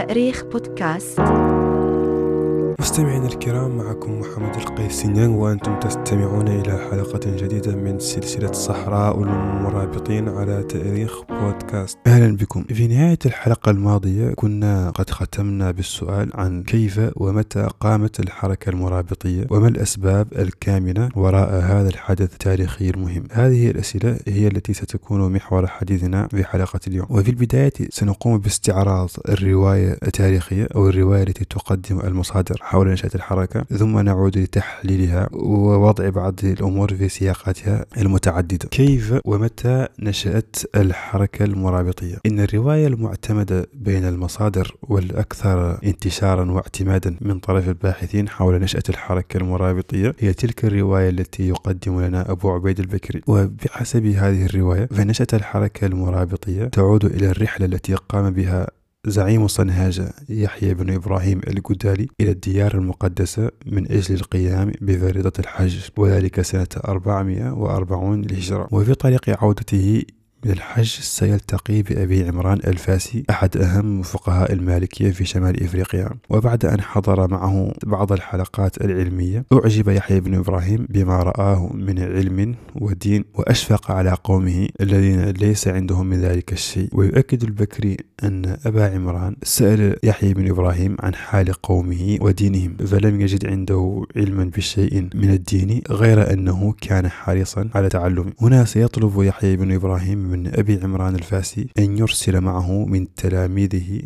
تأريخ بودكاست. مستمعينا الكرام معكم محمد القيسينيان وأنتم تستمعون إلى حلقة جديدة من سلسلة صحراء المرابطين على تاريخ بودكاست. أهلا بكم. في نهاية الحلقة الماضية كنا قد ختمنا بالسؤال عن كيف ومتى قامت الحركة المرابطية وما الأسباب الكامنة وراء هذا الحدث التاريخي المهم. هذه الأسئلة هي التي ستكون محور حديثنا في حلقة اليوم. وفي البداية سنقوم باستعراض الرواية التاريخية أو الرواية التي تقدم المصادر. حول نشأة الحركة ثم نعود لتحليلها ووضع بعض الأمور في سياقاتها المتعددة. كيف ومتى نشأت الحركة المرابطية؟ إن الرواية المعتمدة بين المصادر والأكثر انتشارا واعتمادا من طرف الباحثين حول نشأة الحركة المرابطية هي تلك الرواية التي يقدم لنا أبو عبيد البكري. وبحسب هذه الرواية فنشأة الحركة المرابطية تعود إلى الرحلة التي قام بها زعيم صنهاجة يحيى بن إبراهيم الجدالي إلى الديار المقدسة من أجل القيام بفريضة الحج وذلك سنة 440 للهجرة. وفي طريق عودته من الحج سيلتقي بأبي عمران الفاسي أحد أهم فقهاء المالكية في شمال إفريقيا. وبعد أن حضر معه بعض الحلقات العلمية أعجب يحيى بن إبراهيم بما رآه من علم ودين وأشفق على قومه الذين ليس عندهم من ذلك الشيء. ويؤكد البكري أن أبا عمران سأل يحيى بن إبراهيم عن حال قومه ودينهم فلم يجد عنده علما بشيء من الدين غير أنه كان حريصا على تعلمه هنا سيطلب يحيى بن إبراهيم من أبي عمران الفاسي أن يرسل معه من تلاميذه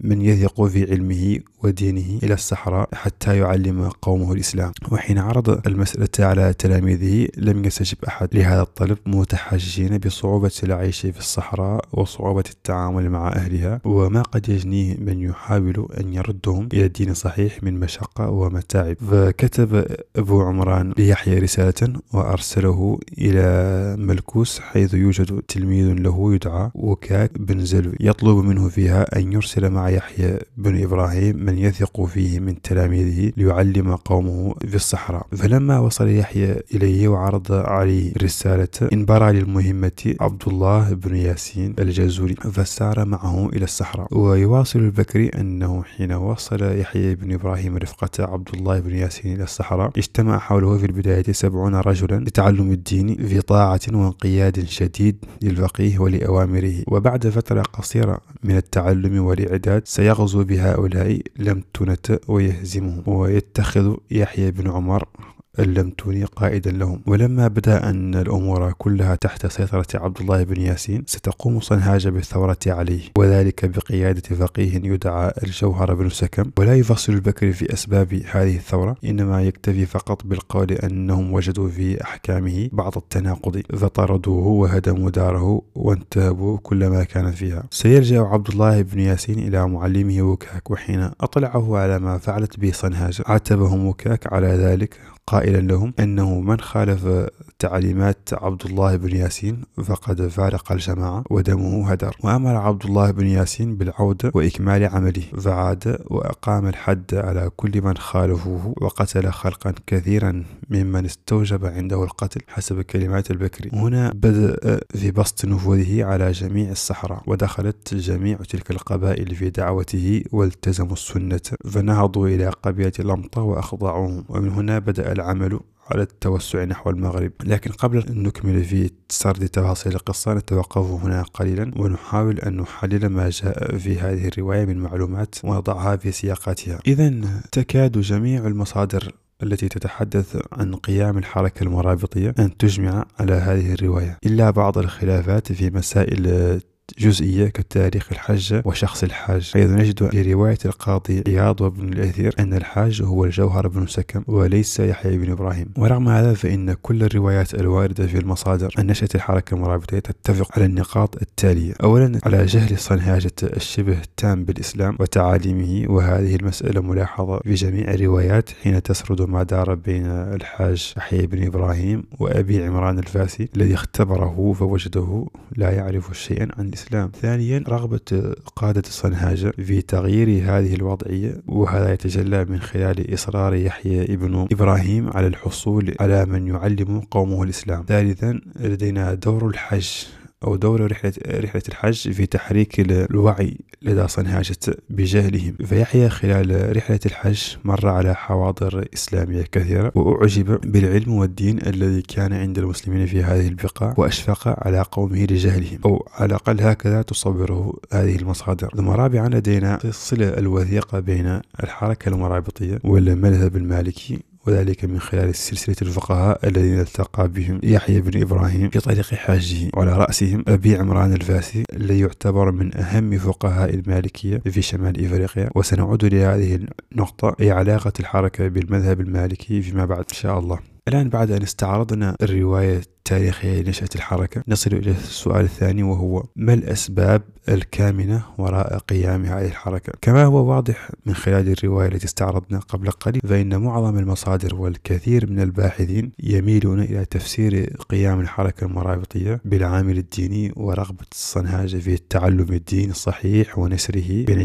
من يثق في علمه ودينه إلى الصحراء حتى يعلم قومه الإسلام. وحين عرض المسألة على تلاميذه لم يستجب أحد. لهذا الطلب متحججين بصعوبة العيش في الصحراء وصعوبة التعامل مع أهلها. وما قد يجنيه من يحاول أن يردهم إلى الدين الصحيح من مشقة ومتاعب. فكتب أبو عمران ليحيى رسالة وأرسله إلى ملكوس حيث يوجد تلميذ له يدعى وكاك بن زلو يطلب منه فيها أن يرسل مع يحيى بن إبراهيم من يثق فيه من تلاميذه ليعلم قومه في الصحراء. فلما وصل يحيى إليه وعرض عليه رسالة انبرى للمهمة عبد الله بن ياسين الجزوري فسار معه إلى الصحراء. ويواصل البكري أنه حين وصل يحيى بن إبراهيم رفقة عبد الله بن ياسين إلى الصحراء اجتمع حوله في البداية سبعون رجلا لتعلم الدين في طاعة وانقياد شديد للفقيه ولأوامره. وبعد فترة قصيرة من التعلم والإعداد سيغزو بهؤلاء لم تنت ويهزمهم. ويتخذ يحيى بن عمر اللمتوني قائدا لهم. ولما بدأ أن الأمور كلها تحت سيطرة عبد الله بن ياسين ستقوم صنهاج بالثورة عليه. وذلك بقيادة فقيه يدعى الجوهر بن سكم. ولا يفصل البكري في أسباب هذه الثورة إنما يكتفي فقط بالقول أنهم وجدوا في أحكامه بعض التناقض. فطردوه وهدموا داره وانتهبوا كل ما كان فيها. سيرجع عبد الله بن ياسين إلى معلمه وكاك وحين أطلعه على ما فعلت به صنهاج عاتبهم وكاك على ذلك قائلا لهم إنه من خالف تعليمات عبد الله بن ياسين فقد فارق الجماعة ودمه هدر. وأمر عبد الله بن ياسين بالعودة وإكمال عمله فعاد وأقام الحد على كل من خالفوه وقتل خلقا كثيرا ممن استوجب عنده القتل حسب كلمات البكري هنا بدأ في بسط نفوذه على جميع الصحراء ودخلت جميع تلك القبائل في دعوته والتزموا السنة فنهضوا إلى قبيلة لمطة وأخضعوهم ومن هنا بدأ العمل على التوسع نحو المغرب. لكن قبل أن نكمل في سرد تفاصيل القصة نتوقف هنا قليلا ونحاول أن نحلل ما جاء في هذه الرواية من معلومات ونضعها في سياقاتها إذا تكاد جميع المصادر التي تتحدث عن قيام الحركة المرابطية أن تجمع على هذه الرواية. إلا بعض الخلافات في مسائل جزئية كتاريخ الحج وشخص الحاج. حيث نجد في رواية القاضي عياض وابن الأثير أن الحاج هو الجوهر بن سكم وليس يحيى بن إبراهيم. ورغم هذا فإن كل الروايات الواردة في المصادر عن نشأة الحركة المرابطية تتفق على النقاط التالية. أولا على جهل صنهاجة الشبه التام بالإسلام وتعاليمه وهذه المسألة ملاحظة في جميع الروايات حين تسرد ما دار بين الحاج يحيى بن إبراهيم وأبي عمران الفاسي الذي اختبره فوجده لا يعرف شيئا عن الإسلام. ثانيا رغبة قادة الصنهاجة في تغيير هذه الوضعية وهذا يتجلى من خلال إصرار يحيى ابن إبراهيم على الحصول على من يعلم قومه الإسلام. ثالثا لدينا دور الحج أو دور رحلة رحلة الحج في تحريك الوعي لدى صنهاجة بجهلهم فيحيى خلال رحلة الحج مر على حواضر إسلامية كثيرة وأعجب بالعلم والدين الذي كان عند المسلمين في هذه البقاع وأشفق على قومه لجهلهم أو على الأقل هكذا تصوره هذه المصادر. ثم رابعا لدينا الصلة الوثيقة بين الحركة المرابطية والمذهب المالكي وذلك من خلال سلسلة الفقهاء الذين التقى بهم يحيى بن إبراهيم في طريق حاجة وعلى رأسهم أبي عمران الفاسي الذي يعتبر من أهم فقهاء المالكية في شمال إفريقيا. وسنعود لهذه النقطة أي علاقة الحركة بالمذهب المالكي فيما بعد إن شاء الله. الآن بعد أن استعرضنا الرواية التاريخية لنشأة الحركة. نصل إلى السؤال الثاني وهو ما الأسباب الكامنة وراء قيام هذه الحركة؟ كما هو واضح من خلال الرواية التي استعرضنا قبل قليل فإن معظم المصادر والكثير من الباحثين يميلون إلى تفسير قيام الحركة المرابطية بالعامل الديني ورغبة الصنهاجة في تعلم الدين الصحيح ونشره بين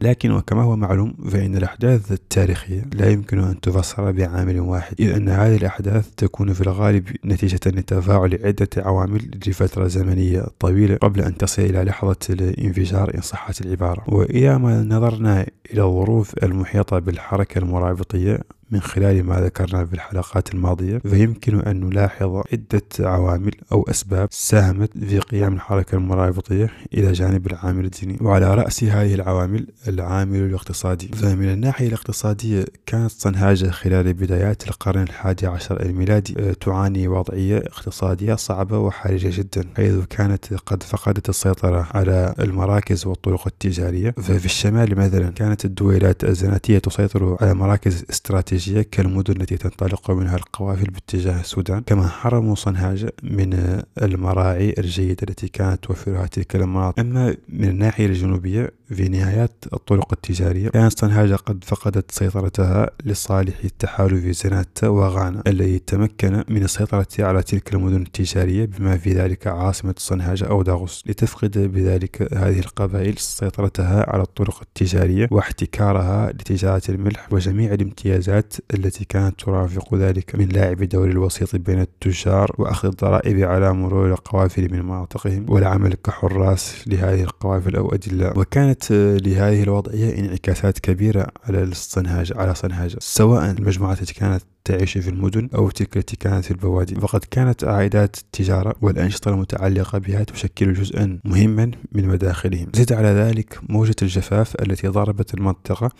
لكن وكما هو معلوم فإن الأحداث التاريخية لا يمكن أن تفسر بعامل واحد إذ أن هذه الأحداث تكون في الغالب نتيجة لتفاعل عدة عوامل لفترة زمنية طويلة قبل أن تصل إلى لحظة الانفجار إن صحت العبارة. وإذا ما نظرنا إلى الظروف المحيطة بالحركة المرابطية من خلال ما ذكرنا في الحلقات الماضية فيمكن أن نلاحظ عدة عوامل أو أسباب ساهمت في قيام الحركة المرابطية إلى جانب العامل الديني. وعلى رأس هذه العوامل العامل الاقتصادي. فمن الناحية الاقتصادية كانت صنهاجة خلال بدايات القرن الحادي عشر الميلادي آه، تعاني وضعية اقتصادية صعبة وحرجة جدا حيث كانت قد فقدت السيطرة على المراكز والطرق التجارية. ففي الشمال مثلا كانت الدويلات الزناتية تسيطر على مراكز استراتيجية استراتيجية كالمدن التي تنطلق منها القوافل باتجاه السودان كما حرموا صنهاجة من المراعي الجيدة التي كانت توفرها تلك المناطق. أما من الناحية الجنوبية في نهايات الطرق التجارية كانت صنهاجة قد فقدت سيطرتها لصالح التحالف زنات وغانا الذي تمكن من السيطرة على تلك المدن التجارية بما في ذلك عاصمة صنهاجة أو داغوس. لتفقد بذلك هذه القبائل سيطرتها على الطرق التجارية واحتكارها لتجارة الملح وجميع الامتيازات التي كانت ترافق ذلك من لاعب دور الوسيط بين التجار وأخذ الضرائب على مرور القوافل من مناطقهم والعمل كحراس لهذه القوافل أو أدلاء وكانت لهذه الوضعية انعكاسات كبيرة على الصنهاج على صنهاجة سواء المجموعات التي كانت تعيش في المدن أو تلك التي كانت في البوادي. فقد كانت عائدات التجارة والأنشطة المتعلقة بها تشكل جزءا مهما من مداخلهم. زد على ذلك موجة الجفاف التي ضربت المنطقة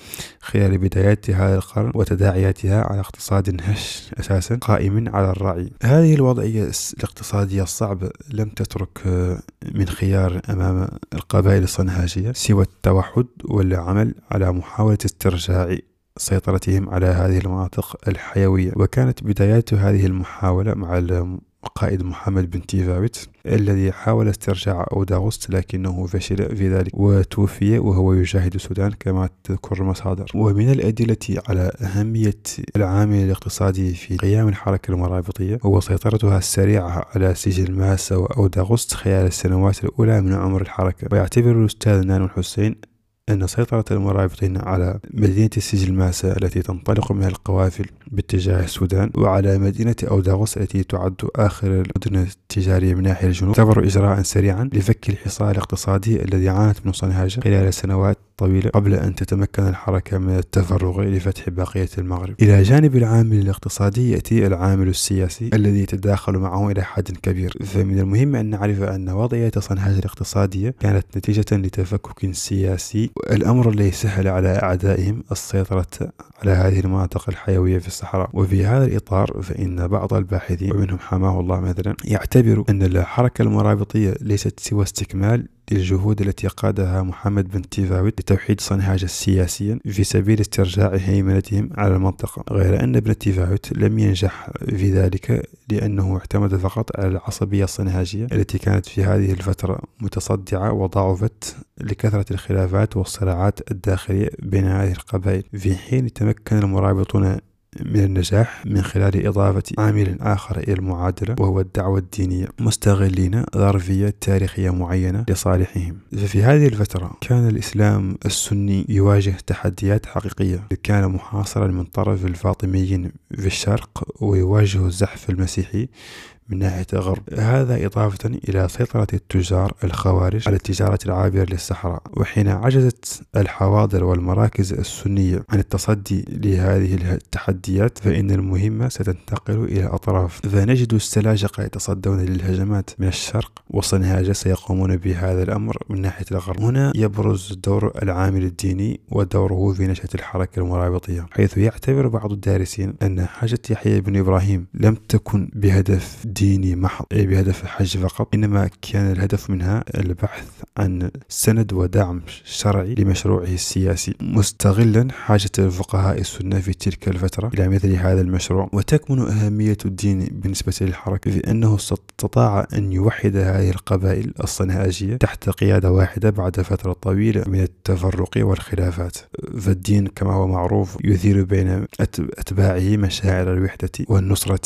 خلال بدايات هذا القرن وتداعياتها على اقتصاد هش أساسا قائم على الرعي. هذه الوضعية الاقتصادية الصعبة لم تترك من خيار أمام القبائل الصنهاجية سوى التوحد والعمل على محاولة استرجاع سيطرتهم على هذه المناطق الحيوية. وكانت بدايات هذه المحاولة مع القائد محمد بن تيفاوت الذي حاول استرجاع أوداغوست لكنه فشل في ذلك وتوفي وهو يجاهد السودان كما تذكر المصادر. ومن الأدلة على أهمية العامل الاقتصادي في قيام الحركة المرابطية هو سيطرتها السريعة على سجل ماسا وأوداغوست خلال السنوات الأولى من عمر الحركة. ويعتبر الأستاذ نانو الحسين أن سيطرة المرابطين على مدينة سجل ماسا التي تنطلق منها القوافل باتجاه السودان وعلى مدينة أوداغوس التي تعد آخر المدن التجارية من ناحية الجنوب تعتبر إجراء سريعا لفك الحصار الاقتصادي الذي عانت منه صنهاجة خلال سنوات طويلة قبل أن تتمكن الحركة من التفرغ لفتح بقية المغرب. إلى جانب العامل الاقتصادي يأتي العامل السياسي الذي يتداخل معه إلى حد كبير. فمن المهم أن نعرف أن وضعية صنهاجة الاقتصادية كانت نتيجة لتفكك سياسي الأمر الذي سهل على أعدائهم السيطرة على هذه المناطق الحيوية في الصحراء. وفي هذا الإطار فإن بعض الباحثين ومنهم حماه الله مثلا يعتبر أن الحركة المرابطية ليست سوى استكمال للجهود التي قادها محمد بن تيفاوت لتوحيد صنهاجة سياسيا في سبيل استرجاع هيمنتهم على المنطقة غير أن ابن تيفاوت لم ينجح في ذلك لأنه اعتمد فقط على العصبية الصنهاجية التي كانت في هذه الفترة متصدعة وضعفت لكثرة الخلافات والصراعات الداخلية بين هذه القبائل في حين تمكن المرابطون من النجاح من خلال إضافة عامل آخر إلى المعادلة وهو الدعوة الدينية. مستغلين ظرفية تاريخية معينة لصالحهم. ففي هذه الفترة كان الإسلام السني يواجه تحديات حقيقية. كان محاصرا من طرف الفاطميين في الشرق ويواجه الزحف المسيحي من ناحية الغرب. هذا إضافة إلى سيطرة التجار الخوارج على التجارة العابرة للصحراء وحين عجزت الحواضر والمراكز السنية عن التصدي لهذه التحديات فإن المهمة ستنتقل إلى الأطراف فنجد السلاجقة يتصدون للهجمات من الشرق وصنهاجة سيقومون بهذا الأمر من ناحية الغرب. هنا يبرز دور العامل الديني ودوره في نشأة الحركة المرابطية حيث يعتبر بعض الدارسين أن حاجة يحيى بن إبراهيم لم تكن بهدف ديني محض أي بهدف الحج فقط. إنما كان الهدف منها البحث عن سند ودعم شرعي لمشروعه السياسي. مستغلا حاجة الفقهاء السنة في تلك الفترة إلى مثل هذا المشروع. وتكمن أهمية الدين بالنسبة للحركة في أنه استطاع أن يوحد هذه القبائل الصنهاجية تحت قيادة واحدة بعد فترة طويلة من التفرق والخلافات. فالدين كما هو معروف يثير بين أتباعه مشاعر الوحدة والنصرة.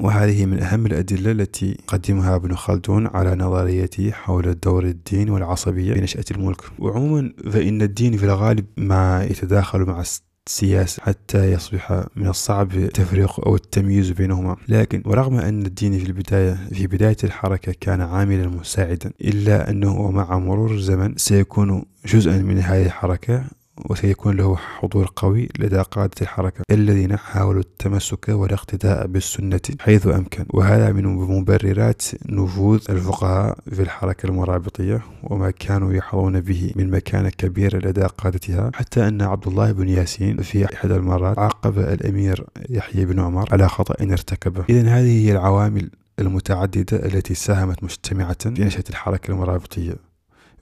وهذه من أهم الأدلة التي قدمها ابن خلدون على نظريته حول دور الدين والعصبية في نشأة الملك. وعموما فإن الدين في الغالب ما يتداخل مع السياسة حتى يصبح من الصعب التفريق أو التمييز بينهما. لكن ورغم أن الدين في البداية في بداية الحركة كان عاملا مساعدا إلا أنه مع مرور الزمن سيكون جزءا من هذه الحركة وسيكون له حضور قوي لدى قادة الحركة الذين حاولوا التمسك والاقتداء بالسنة حيث أمكن. وهذا من مبررات نفوذ الفقهاء في الحركة المرابطية وما كانوا يحظون به من مكانة كبيرة لدى قادتها. حتى أن عبد الله بن ياسين في إحدى المرات عاقب الأمير يحيى بن عمر على خطأ ارتكبه. إذا هذه هي العوامل المتعددة التي ساهمت مجتمعة في نشأة الحركة المرابطية.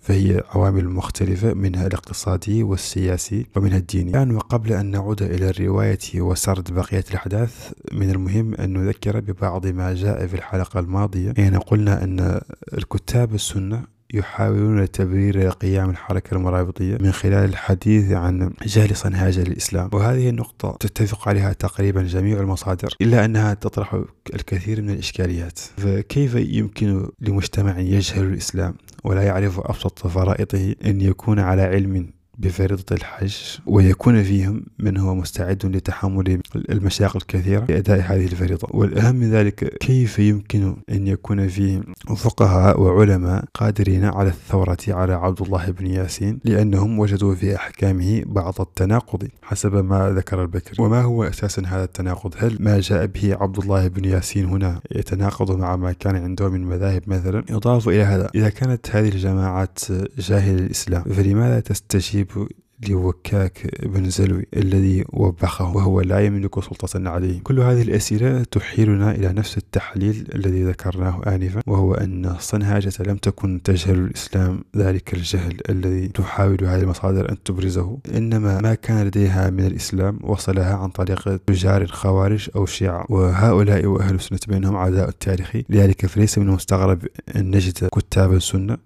فهي عوامل مختلفة منها الاقتصادي والسياسي ومنها الديني. الآن وقبل أن نعود إلى الرواية وسرد بقية الأحداث من المهم أن نذكر ببعض ما جاء في الحلقة الماضية. حين قلنا أن الكتاب السنة يحاولون تبرير قيام الحركة المرابطية من خلال الحديث عن جهل صنهاجة للإسلام وهذه النقطة تتفق عليها تقريبا جميع المصادر إلا أنها تطرح الكثير من الإشكاليات. فكيف يمكن لمجتمع يجهل الإسلام ولا يعرف أبسط فرائضه أن يكون على علم بفريضة الحج ويكون فيهم من هو مستعد لتحمل المشاق الكثيرة لأداء هذه الفريضة. والأهم من ذلك كيف يمكن أن يكون فيه فقهاء وعلماء قادرين على الثورة على عبد الله بن ياسين؟ لأنهم وجدوا في أحكامه بعض التناقض حسب ما ذكر البكر. وما هو أساسا هذا التناقض؟ هل ما جاء به عبد الله بن ياسين هنا يتناقض مع ما كان عنده من مذاهب مثلا؟ يضاف إلى هذا إذا كانت هذه الجماعات جاهل الإسلام فلماذا تستجيب people لوكاك بن زلوي الذي وبخه وهو لا يملك سلطة عليه. كل هذه الأسئلة تحيلنا إلى نفس التحليل الذي ذكرناه آنفا وهو أن صنهاجة لم تكن تجهل الإسلام ذلك الجهل الذي تحاول هذه المصادر أن تبرزه. إنما ما كان لديها من الإسلام وصلها عن طريق تجار خوارج أو شيعة. وهؤلاء وأهل السنة بينهم عداء التاريخي لذلك فليس من المستغرب أن نجد كتاب السنة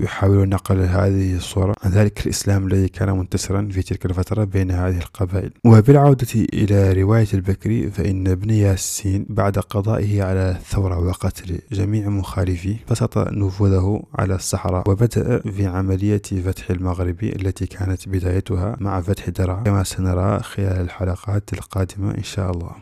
يحاولون نقل هذه الصورة عن ذلك الإسلام الذي كان منتشرا. كسرا في تلك الفترة بين هذه القبائل. وبالعودة إلى رواية البكري فإن ابن ياسين بعد قضائه على الثورة وقتل جميع مخالفيه بسط نفوذه على الصحراء وبدأ في عملية فتح المغرب التي كانت بدايتها مع فتح درعا كما سنرى خلال الحلقات القادمة إن شاء الله.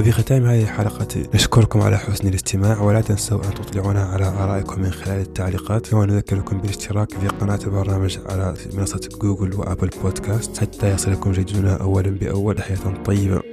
وفي ختام هذه الحلقة نشكركم على حسن الاستماع ولا تنسوا أن تطلعونا على آرائكم من خلال التعليقات. كما نذكركم بالاشتراك في قناة البرنامج على منصة جوجل وأبل بودكاست. حتى يصلكم جديدنا أولا بأول. حياة طيبة.